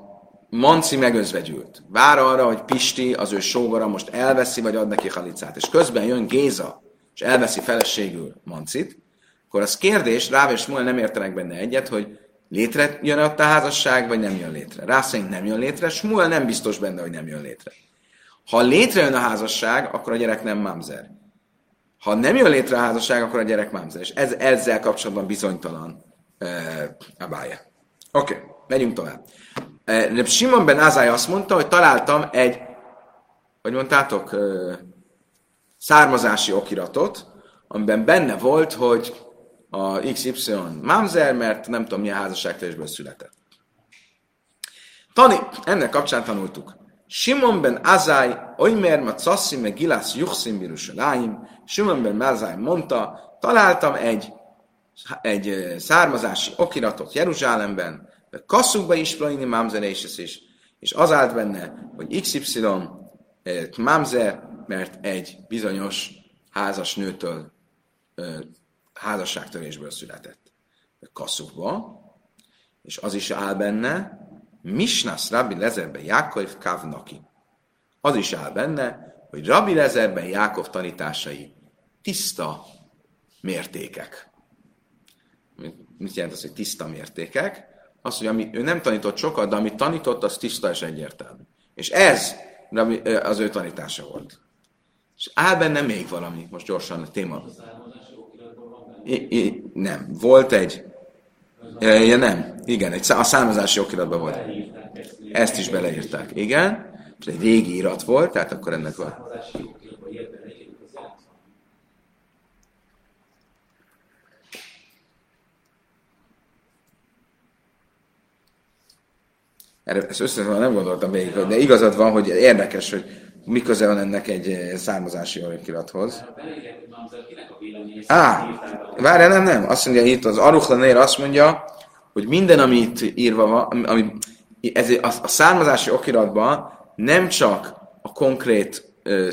Manci megözvegyült, vár arra, hogy Pisti, az ő sógora most elveszi, vagy ad neki halicát, és közben jön Géza, és elveszi feleségül Mancit, akkor az kérdés, Ráv és Smuel nem értenek benne egyet, hogy létre jön ott a házasság, vagy nem jön létre. Rá szerint nem jön létre, Smuel nem biztos benne, hogy nem jön létre. Ha létrejön a házasság, akkor a gyerek nem mamzer. Ha nem jön létre a házasság, akkor a gyerek mamzer. És ez, ezzel kapcsolatban bizonytalan uh, a bája. Oké, okay, megyünk tovább. Uh, Simon ben Azály azt mondta, hogy találtam egy, hogy mondtátok, uh, származási okiratot, amiben benne volt, hogy a XY mamzer, mert nem tudom milyen házasságtörésből született. Tani, ennek kapcsán tanultuk. Simon ben Azai, Oimer, Macassi, meg Gilász, Juchszim, Birushaláim. Simon ben Azai mondta, találtam egy, egy származási okiratot Jeruzsálemben, Kasszukba is Plaini Mamzer és, és, és az állt benne, hogy XY Mamzer, mert egy bizonyos házas nőtől házasságtörésből született. Kasszukba, és az is áll benne, Misnas Rabbi Lezerben Jákov Kavnaki. Az is áll benne, hogy Rabbi Lezerben Jákov tanításai tiszta mértékek. Mit jelent az, hogy tiszta mértékek? Az, hogy ami, ő nem tanított sokat, de amit tanított, az tiszta és egyértelmű. És ez az ő tanítása volt. És áll benne még valami, most gyorsan a téma. I, I, nem. Volt egy... Ja, nem. Igen, egy, a számozási okiratban volt. Ezt is beleírták. Igen. És egy régi irat volt, tehát akkor ennek van. Erre ezt összesen nem gondoltam végig, de igazad van, hogy érdekes, hogy mi köze van ennek egy származási okirathoz. Á, várj, nem, nem. Azt mondja itt az Aruchlanér azt mondja, hogy minden, ami itt írva van, ami, ez a, a származási okiratban nem csak a konkrét ö,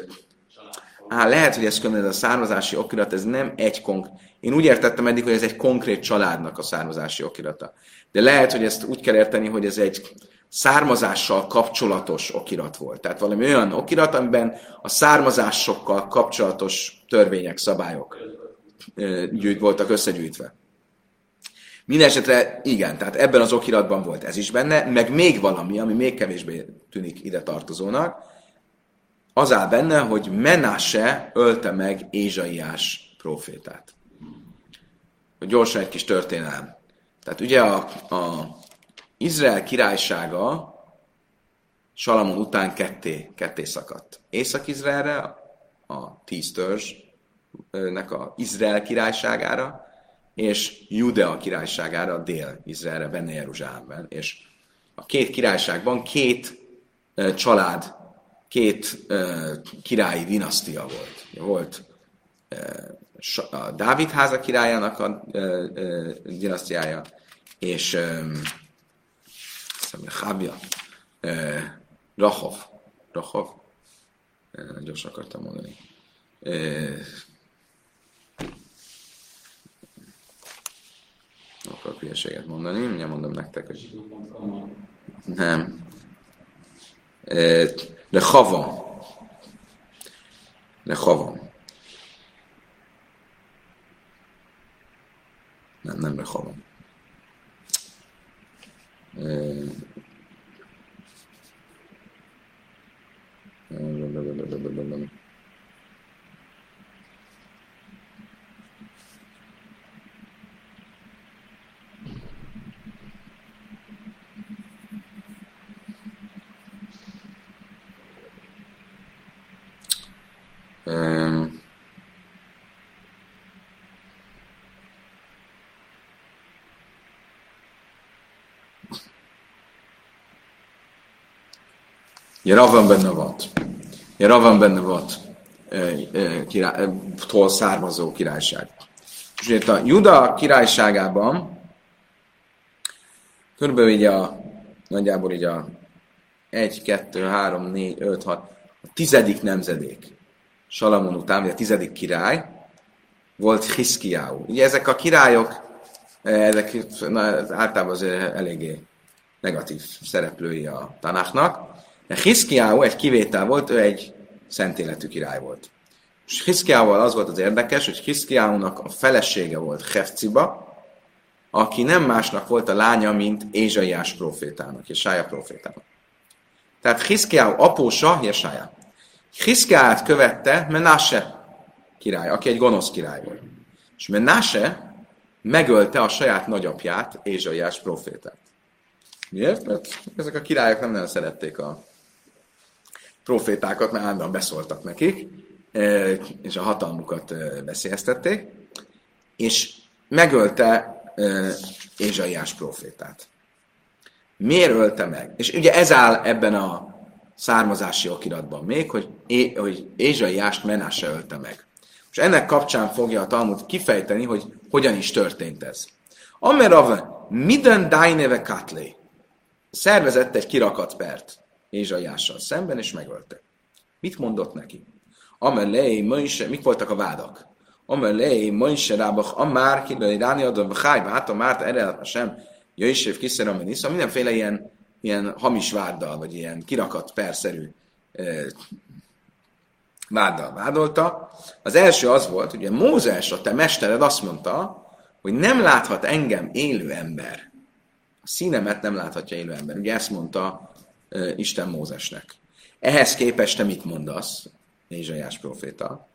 Á, lehet, hogy ez különben ez a származási okirat, ez nem egy konkrét. Én úgy értettem eddig, hogy ez egy konkrét családnak a származási okirata. De lehet, hogy ezt úgy kell érteni, hogy ez egy származással kapcsolatos okirat volt. Tehát valami olyan okirat, amiben a származásokkal kapcsolatos törvények, szabályok gyűjt, voltak összegyűjtve. Mindenesetre igen, tehát ebben az okiratban volt ez is benne, meg még valami, ami még kevésbé tűnik ide tartozónak, az áll benne, hogy Menase ölte meg Ézsaiás profétát. Gyorsan egy kis történelem. Tehát ugye a, a Izrael királysága Salamon után ketté, ketté szakadt. Észak-Izraelre, a tíz törzsnek a Izrael királyságára, és Judea királyságára, Dél-Izraelre, benne Jeruzsálemben. És a két királyságban két uh, család, két uh, királyi dinasztia volt. Volt uh, a Dávid háza királyának a dinasztiája, és um, Hábja, Rahov, Rahov, gyorsan akartam mondani. akarok hülyeséget mondani, mindjárt mondom nektek, hogy nem. De Havam. De Havam. Nem, nem Uh, Ugye Ravan benne volt. Ugye benne volt király, tól származó királyság. És ugye a Juda királyságában körülbelül így a, nagyjából így a 1, 2, 3, 4, 5, 6, a tizedik nemzedék Salamon után, vagy a tizedik király, volt Hiszkiáú. Ugye ezek a királyok, ezek na, általában az eléggé negatív szereplői a Tanáknak. De Hiszkiáú egy kivétel volt, ő egy szent életű király volt. És Hiszkiával az volt az érdekes, hogy Hiszkiáúnak a felesége volt Hefciba, aki nem másnak volt a lánya, mint Ézsaiás profétának, és Sája profétának. Tehát Hiszkiáú apósa Jesája. Hiszkiát követte Menase király, aki egy gonosz király volt. És Menase megölte a saját nagyapját, Ézsaiás profétát. Miért? Mert ezek a királyok nem nagyon szerették a profétákat, mert állandóan beszóltak nekik, és a hatalmukat veszélyeztették, és megölte Ézsaiás profétát. Miért ölte meg? És ugye ez áll ebben a származási okiratban még, hogy, é, hogy Ézsaiást Menáse ölte meg. És ennek kapcsán fogja a Talmud kifejteni, hogy hogyan is történt ez. Amerave, minden dájneve katlé. Szervezett egy kirakat pert Ézsaiással szemben, és megölte. Mit mondott neki? Amelé, Moise, mik voltak a vádak? Amelé, Moise rábach, amár, kidői ráni adom, háj, hát a márt erre sem, jöjjév kiszere, szóval mindenféle ilyen, ilyen hamis váddal, vagy ilyen kirakat perszerű eh, váddal vádolta. Az első az volt, hogy Mózes, a te mestered azt mondta, hogy nem láthat engem élő ember. A színemet nem láthatja élő ember. Ugye ezt mondta Isten Mózesnek. Ehhez képest te mit mondasz, Ézsaiás proféta,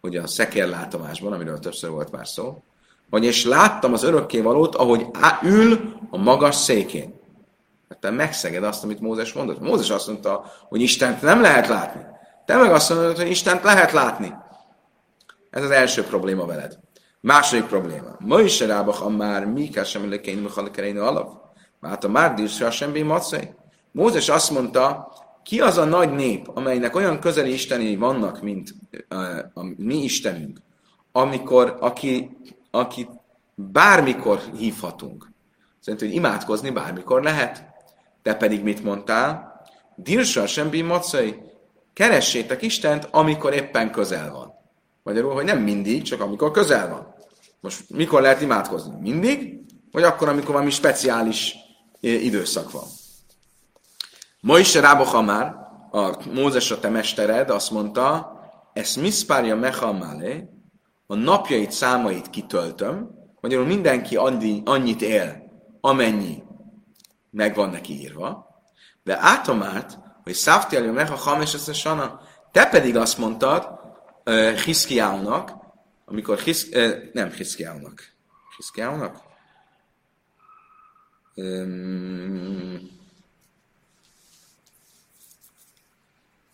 hogy a szekérlátomásban, amiről többször volt már szó, hogy és láttam az örökkévalót, ahogy á, ül a magas székén. Hát te megszeged azt, amit Mózes mondott. Mózes azt mondta, hogy Istent nem lehet látni. Te meg azt mondod, hogy Istent lehet látni. Ez az első probléma veled. Második probléma. Ma is rábach már mi kell sem lekény mechalikereinu alap. Hát a már díszra semmi macai. Mózes azt mondta, ki az a nagy nép, amelynek olyan közeli isteni vannak, mint a, a mi Istenünk, amikor, aki, aki bármikor hívhatunk. Szerintem, hogy imádkozni bármikor lehet. Te pedig mit mondtál? Dirsa semmi macai, keressétek Istent, amikor éppen közel van. Magyarul, hogy nem mindig, csak amikor közel van. Most mikor lehet imádkozni? Mindig? Vagy akkor, amikor valami speciális időszak van? Ma is Rába már, a Mózes a te mestered azt mondta, ezt miszpárja mechamálé, a napjait, számait kitöltöm, magyarul mindenki annyi, annyit él, amennyi meg van neki írva, de átomát, hogy Szávtélja meg a Hames ezt a sana. Te pedig azt mondtad uh, Hiszkiáunak, amikor Hisz, uh, nem Hiszkiáunak, Hiszkiáunak? Um,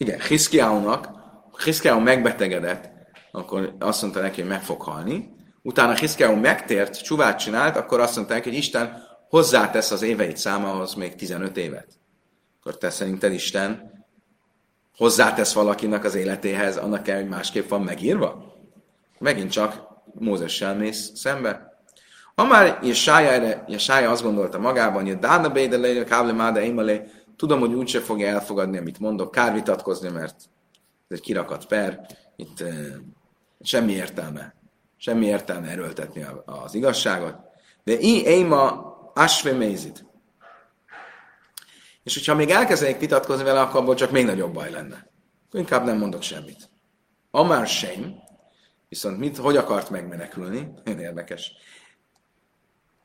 igen, Hiszkiáunak, Hiszkiáu megbetegedett, akkor azt mondta neki, hogy meg fog halni. Utána Hiszkiáu megtért, csuvát csinált, akkor azt mondta neki, hogy Isten hozzátesz az éveit számához még 15 évet akkor te szerinted Isten hozzátesz valakinek az életéhez, annak kell, hogy másképp van megírva? Megint csak Mózessel mész szembe. Ha már Jesája, erre, Jesája azt gondolta magában, hogy Dána Bédelé, Káble Máde Imalé, tudom, hogy úgyse fogja elfogadni, amit mondok, kár vitatkozni, mert ez egy kirakat per, itt e, semmi értelme, semmi értelme erőltetni az igazságot. De én, én ma Asve Mézit. És hogyha még elkezdenék vitatkozni vele, akkor abból csak még nagyobb baj lenne. Inkább nem mondok semmit. Amár sem, viszont mit, hogy akart megmenekülni, nagyon érdekes,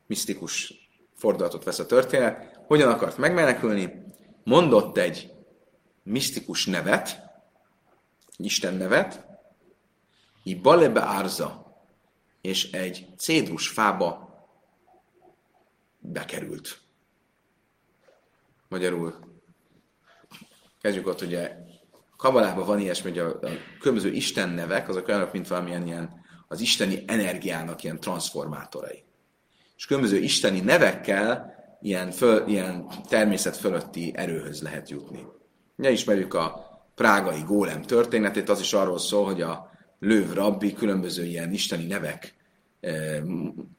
misztikus fordulatot vesz a történet, hogyan akart megmenekülni, mondott egy misztikus nevet, Isten nevet, így balebe árza, és egy cédrus fába bekerült. Magyarul kezdjük ott, ugye Kabalában van ilyesmi, hogy a, a különböző Isten nevek, azok olyanok, mint valamilyen ilyen az isteni energiának ilyen transformátorai. És különböző isteni nevekkel ilyen, föl, ilyen természet fölötti erőhöz lehet jutni. Ugye ismerjük a prágai gólem történetét, az is arról szól, hogy a lőv rabbi különböző ilyen isteni nevek eh,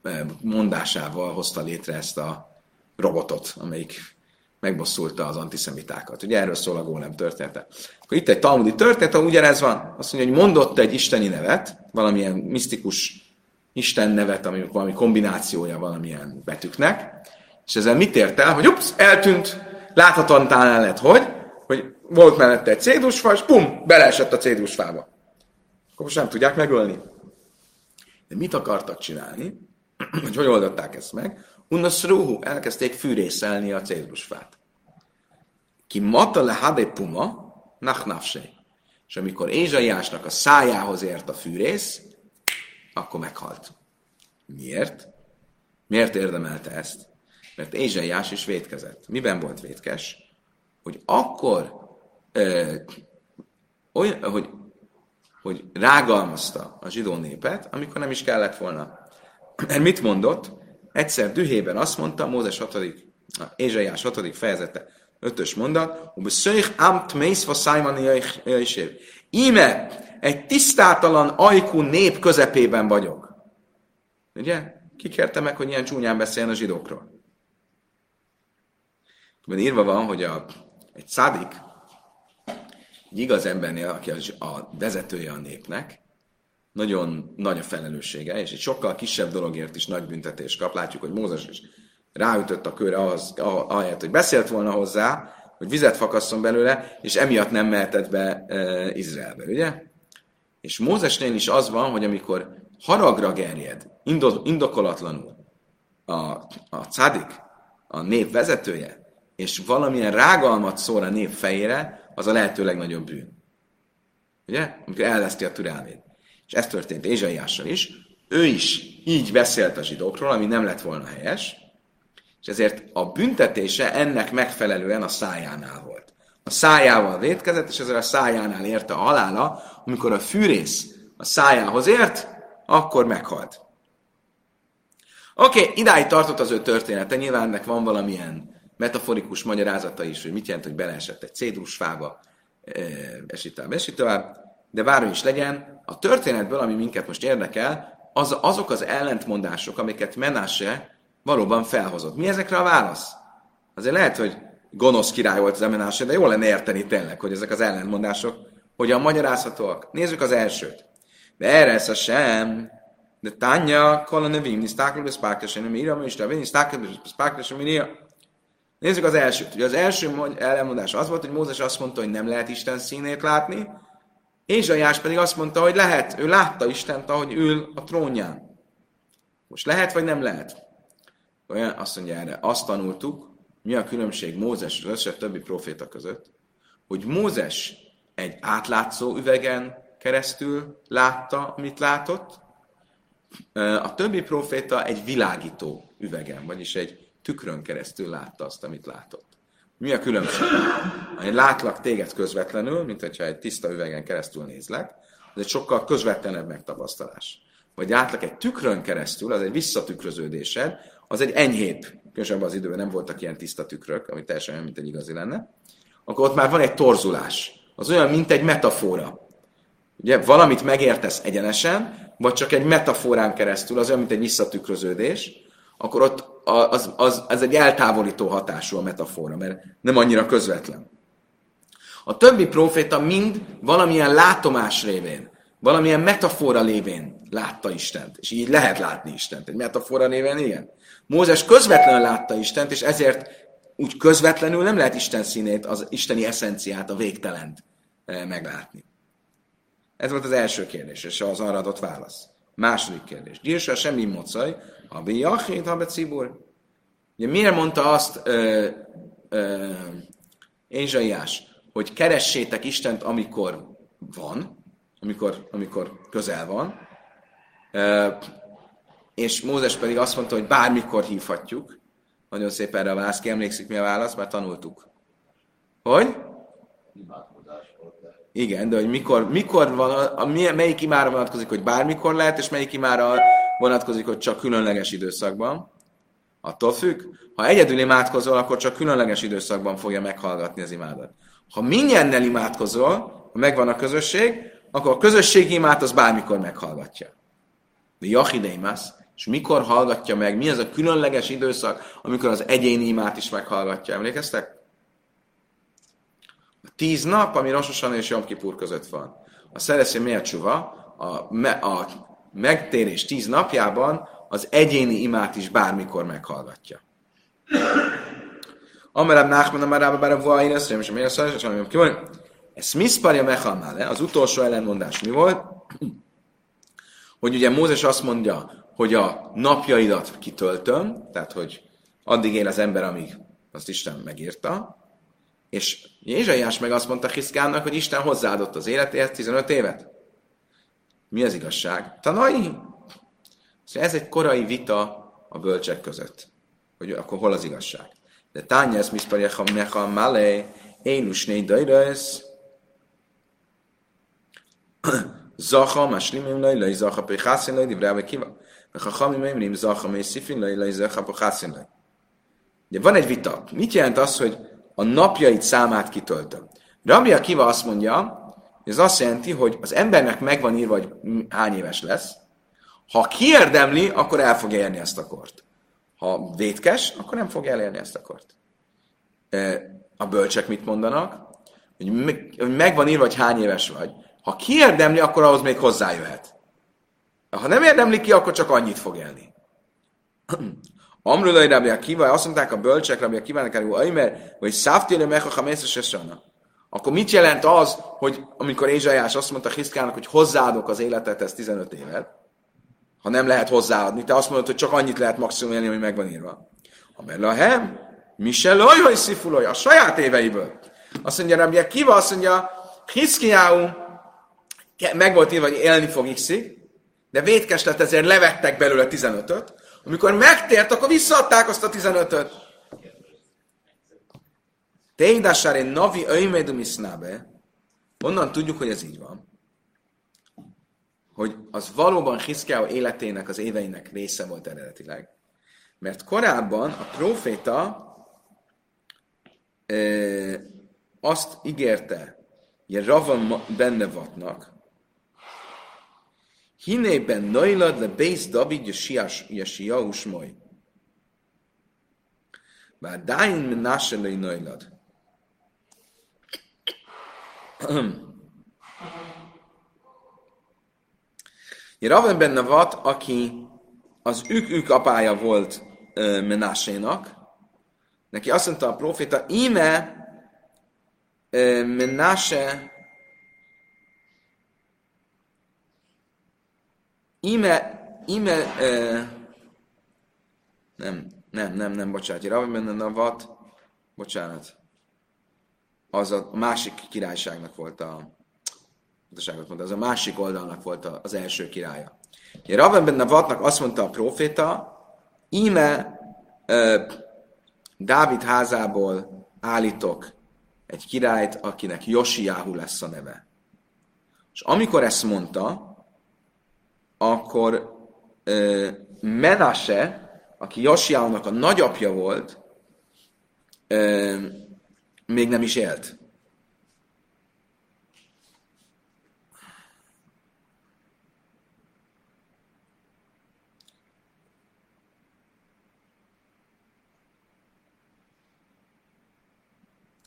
eh, mondásával hozta létre ezt a robotot, amelyik megbosszulta az antiszemitákat. Ugye erről szól a gólem története. Akkor itt egy talmudi történet, ahol ugyanez van. Azt mondja, hogy mondott egy isteni nevet, valamilyen misztikus Isten nevet, ami valami kombinációja valamilyen betűknek, és ezzel mit ért el, hogy ups, eltűnt, láthatóan talán lett, hogy, hogy volt mellette egy cédusfa, és pum, beleesett a cédusfába. Akkor most nem tudják megölni. De mit akartak csinálni? hogy hogy oldották ezt meg? Unnaszrúhu, elkezdték fűrészelni a cédusfát. Ki mata le hade puma, nachnafsé. És amikor Ézsaiásnak a szájához ért a fűrész, akkor meghalt. Miért? Miért érdemelte ezt? Mert Ézsaiás is vétkezett. Miben volt vétkes? Hogy akkor, ö, olyan, hogy, hogy rágalmazta a zsidó népet, amikor nem is kellett volna. Mert mit mondott? Egyszer dühében azt mondta, Mózes 6. Ézsaiás 6. fejezete, 5-ös mondat, hogy szöjj amt mészva szájmani Íme, egy tisztátalan ajkú nép közepében vagyok. Ugye? Ki kérte meg, hogy ilyen csúnyán beszéljen a zsidókról? Mert írva van, hogy a, egy szádik, egy igaz embernél, aki a vezetője a népnek, nagyon nagy a felelőssége, és egy sokkal kisebb dologért is nagy büntetés kap. Látjuk, hogy Mózes is ráütött a körre ahhoz, ahelyett, hogy beszélt volna hozzá, hogy vizet fakasszon belőle, és emiatt nem mehetett be e, Izraelbe, ugye? És Mózesnél is az van, hogy amikor haragra gerjed, indokolatlanul a, a cádik, a nép vezetője, és valamilyen rágalmat szól a nép fejére, az a lehető legnagyobb bűn. Ugye? Amikor elveszti a türelmét. És ez történt Ézsaiással is. Ő is így beszélt a zsidókról, ami nem lett volna helyes, és ezért a büntetése ennek megfelelően a szájánál volt. A szájával vétkezett, és ezért a szájánál érte a halála, amikor a fűrész a szájához ért, akkor meghalt. Oké, okay, idáig tartott az ő története, nyilván ennek van valamilyen metaforikus magyarázata is, hogy mit jelent, hogy beleesett egy cédrusfába, esít tovább, esít tovább, de bármi is legyen, a történetből, ami minket most érdekel, az, azok az ellentmondások, amiket Menase valóban felhozott. Mi ezekre a válasz? Azért lehet, hogy gonosz király volt az Menase, de jól lenne érteni tényleg, hogy ezek az ellentmondások hogyan magyarázhatóak. Nézzük az elsőt. De erre ez a sem, de tanya kolonevim, nisztákol beszpákesen, mira, és te nisztákol beszpákesen, mira. Nézzük az elsőt. Ugye az első ellenmondás az volt, hogy Mózes azt mondta, hogy nem lehet Isten színét látni, Ézsaiás pedig azt mondta, hogy lehet. Ő látta Istent, ahogy ül a trónján. Most lehet, vagy nem lehet? Olyan, azt mondja erre, azt tanultuk, mi a különbség Mózes és az összes többi proféta között, hogy Mózes egy átlátszó üvegen keresztül látta, amit látott, a többi proféta egy világító üvegen, vagyis egy tükrön keresztül látta azt, amit látott. Mi a különbség? Ha én látlak téged közvetlenül, mint hogyha egy tiszta üvegen keresztül nézlek, az egy sokkal közvetlenebb megtapasztalás. Vagy látlak egy tükrön keresztül, az egy visszatükröződésed, az egy enyhébb. Különösen az időben nem voltak ilyen tiszta tükrök, ami teljesen olyan, mint egy igazi lenne. Akkor ott már van egy torzulás. Az olyan, mint egy metafora. Ugye valamit megértesz egyenesen, vagy csak egy metaforán keresztül, az olyan, mint egy visszatükröződés, akkor ott az, az, az egy eltávolító hatású a metafora, mert nem annyira közvetlen. A többi proféta mind valamilyen látomás révén, valamilyen metafora lévén látta Istent. És így lehet látni Istent. Egy metafora néven igen. Mózes közvetlenül látta Istent, és ezért úgy közvetlenül nem lehet Isten színét, az isteni eszenciát, a végtelent eh, meglátni. Ez volt az első kérdés, és az arra adott válasz. Második kérdés. Gyirsa semmi mocaj, ha jachét, ha be cibur. Ugye miért mondta azt ö, Ézsaiás, hogy keressétek Istent, amikor van, amikor, amikor közel van, ö, és Mózes pedig azt mondta, hogy bármikor hívhatjuk. Nagyon szép erre a válasz. Ki emlékszik, mi a válasz? Már tanultuk. Hogy? Igen, de hogy mikor, mikor van, a, a, melyik imára vonatkozik, hogy bármikor lehet, és melyik imára vonatkozik, hogy csak különleges időszakban. Attól függ, ha egyedül imádkozol, akkor csak különleges időszakban fogja meghallgatni az imádat. Ha mindjánnel imádkozol, ha megvan a közösség, akkor a közösségi imát az bármikor meghallgatja. De Jachideimász, és mikor hallgatja meg, mi az a különleges időszak, amikor az egyéni imát is meghallgatja. Emlékeztek? Tíz nap, ami Rososan és Jom Kipur között van. A szereszé miért csuva, a, me, a megtérés tíz napjában az egyéni imát is bármikor meghallgatja. Amerab Nachman, Amerab Barav én ezt és miért szar, és mondjam ki, ez miszparja mechalmále, az utolsó ellenmondás mi volt? Hogy ugye Mózes azt mondja, hogy a napjaidat kitöltöm, tehát hogy addig él az ember, amíg azt Isten megírta, és Jézsaiás meg azt mondta Hiszkánnak, hogy Isten hozzáadott az életéhez 15 évet. Mi az igazság? Tanai! Szóval ez egy korai vita a bölcsek között, hogy akkor hol az igazság. De tánya ezt miszparja mecha malé, én usné dajrajsz, zacha, maslimim laj, laj, zacha, pechaszin laj, divrába kiva. Chachamim emrim zacha, mely szifin laj, laj, zacha, pechaszin laj. De van egy vita. Mit jelent az, hogy a napjait számát kitöltöm? Rabbi Akiva azt mondja, ez azt jelenti, hogy az embernek megvan írva, hogy hány éves lesz. Ha kiérdemli, akkor el fogja érni ezt a kort. Ha vétkes, akkor nem fogja elérni ezt a kort. A bölcsek mit mondanak? Hogy megvan írva, hogy hány éves vagy. Ha kiérdemli, akkor ahhoz még hozzájöhet. Ha nem érdemli ki, akkor csak annyit fog élni. Amrulai Rabbi Akiva, azt mondták a bölcsek Rabbi Akivának, hogy Aimer, vagy Szávtélő Mecha Hamészes akkor mit jelent az, hogy amikor Ézsajás azt mondta Hiszkának, hogy hozzáadok az életet, ez 15 évet, ha nem lehet hozzáadni, te azt mondod, hogy csak annyit lehet maximum élni, ami megvan írva. A hem, mi se lojhoj szifuloj, a saját éveiből. Azt mondja, Rabbi Kiva, azt mondja, Hiszkiáú, meg volt írva, hogy élni fog x de vétkes lett, ezért levettek belőle 15-öt. Amikor megtért, akkor visszaadták azt a 15-öt. Teidására navi öjmédum isznábe, onnan tudjuk, hogy ez így van, hogy az valóban Hiszkiáó életének, az éveinek része volt eredetileg. Mert korábban a proféta e, azt ígérte, hogy Ravan benne vatnak, Hinében Nailad le Bész David Yesiaus Moly. Bár Dáin Menashe le Nailad. Raven benne vat, aki az ők-ők apája volt Menásénak, neki azt mondta a proféta, íme uh, Íme, íme uh, nem, nem, nem, nem, bocsánat, Raven benne a vat, bocsánat, az a másik királyságnak volt a mondta, az a másik oldalnak volt az első királya. Ugye Raven benne Vatnak azt mondta a proféta, íme uh, Dávid házából állítok egy királyt, akinek Josiáhu lesz a neve. És amikor ezt mondta, akkor uh, Menase, aki Josiáhunak a nagyapja volt, uh, még nem is élt.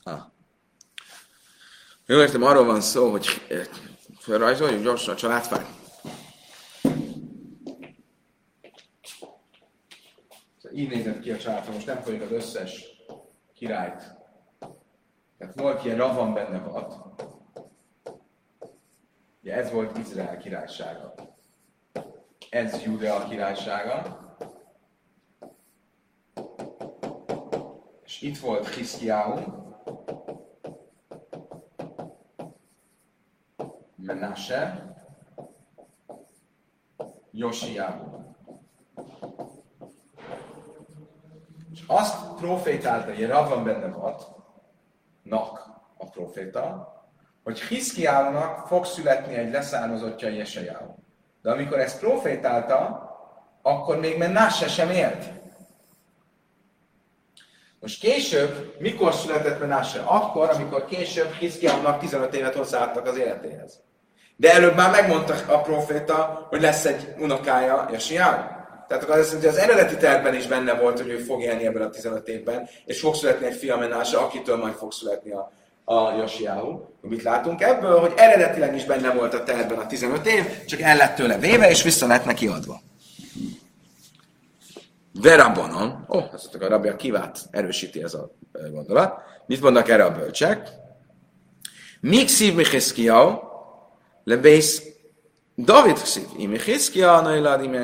Ah. Jól értem, arról van szó, hogy felrajzoljuk gyorsan a családfát. Így nézett ki a családfa, most nem fogjuk az összes királyt tehát volt ilyen Ravan benne volt. Ugye ez volt Izrael királysága. Ez Judea királysága. És itt volt Hiszkiáhu. Menase. Josiáhu. És azt profétálta, hogy Ravan benne volt, nak a proféta, hogy Hiszkiának fog születni egy leszármazottja Jesejául. De amikor ezt profétálta, akkor még Menasse sem élt. Most később, mikor született Menashe? Akkor, amikor később Hiszkiának 15 évet hozzáadtak az életéhez. De előbb már megmondta a proféta, hogy lesz egy unokája, Jasiáhu. Tehát azt mondja, az eredeti tervben is benne volt, hogy ő fog élni ebben a 15 évben, és fog születni egy fia Menása, akitől majd fog születni a, a Josiáhu. Mit látunk ebből? Hogy eredetileg is benne volt a tervben a 15 év, csak el lett tőle véve, és vissza lett neki adva. Verabonon, ó, oh, azt a rabja kivát erősíti ez a gondolat. Mit mondnak erre a bölcsek? Szív Michiszkiau, lebész David szív, imi Hiszkia, nailad, imi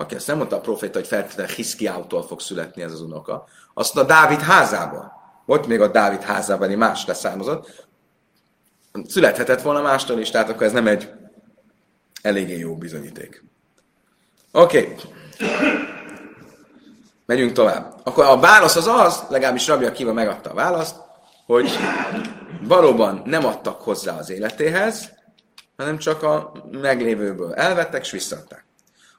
aki ezt nem mondta a proféta, hogy feltétlenül Hiszkiáutól fog születni ez az unoka, azt a Dávid házából. Volt még a Dávid házában más leszármazott. Születhetett volna mástól is, tehát akkor ez nem egy eléggé jó bizonyíték. Oké. Okay. Megyünk tovább. Akkor a válasz az az, legalábbis Rabbi Akiva megadta a választ, hogy valóban nem adtak hozzá az életéhez, hanem csak a meglévőből elvettek és visszaadták.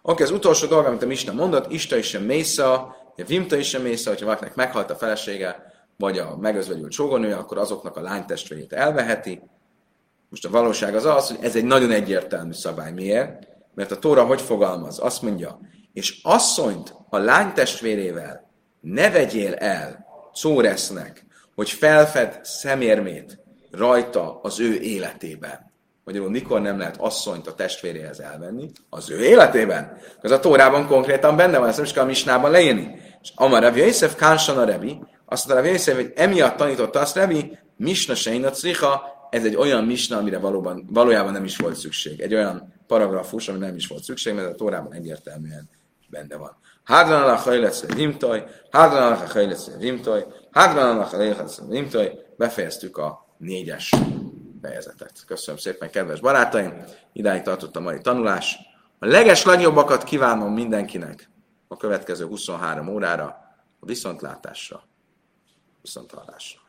Oké, az utolsó dolog, amit a Misna mondott, Ista is sem mésza, Vimta is sem mésza, hogyha valakinek meghalt a felesége, vagy a megözvegyült sógornője, akkor azoknak a lánytestvérét elveheti. Most a valóság az az, hogy ez egy nagyon egyértelmű szabály. Miért? Mert a Tóra hogy fogalmaz? Azt mondja, és asszonyt a lánytestvérével ne vegyél el Czóresznek, hogy felfed szemérmét rajta az ő életében. Magyarul mikor nem lehet asszonyt a testvéréhez elvenni? Az ő életében. Ez a Tórában konkrétan benne van, ezt nem is kell a Misnában leírni. És Amar Rav Yosef Kánsan a Rebi, azt mondta Rav Yosef, hogy emiatt tanította azt Rebi, Misna Seina Cicha, ez egy olyan misna, amire valóban, valójában nem is volt szükség. Egy olyan paragrafus, ami nem is volt szükség, mert a Tórában egyértelműen benne van. Hádran alach hajlesz vimtoj, hádran alach hajlesz vimtoj, hádran alach hajlesz vimtoj, befejeztük a négyes fejezetet. Köszönöm szépen, kedves barátaim! Idáig tartott a mai tanulás. A leges legjobbakat kívánom mindenkinek a következő 23 órára, a viszontlátásra, viszonthallásra.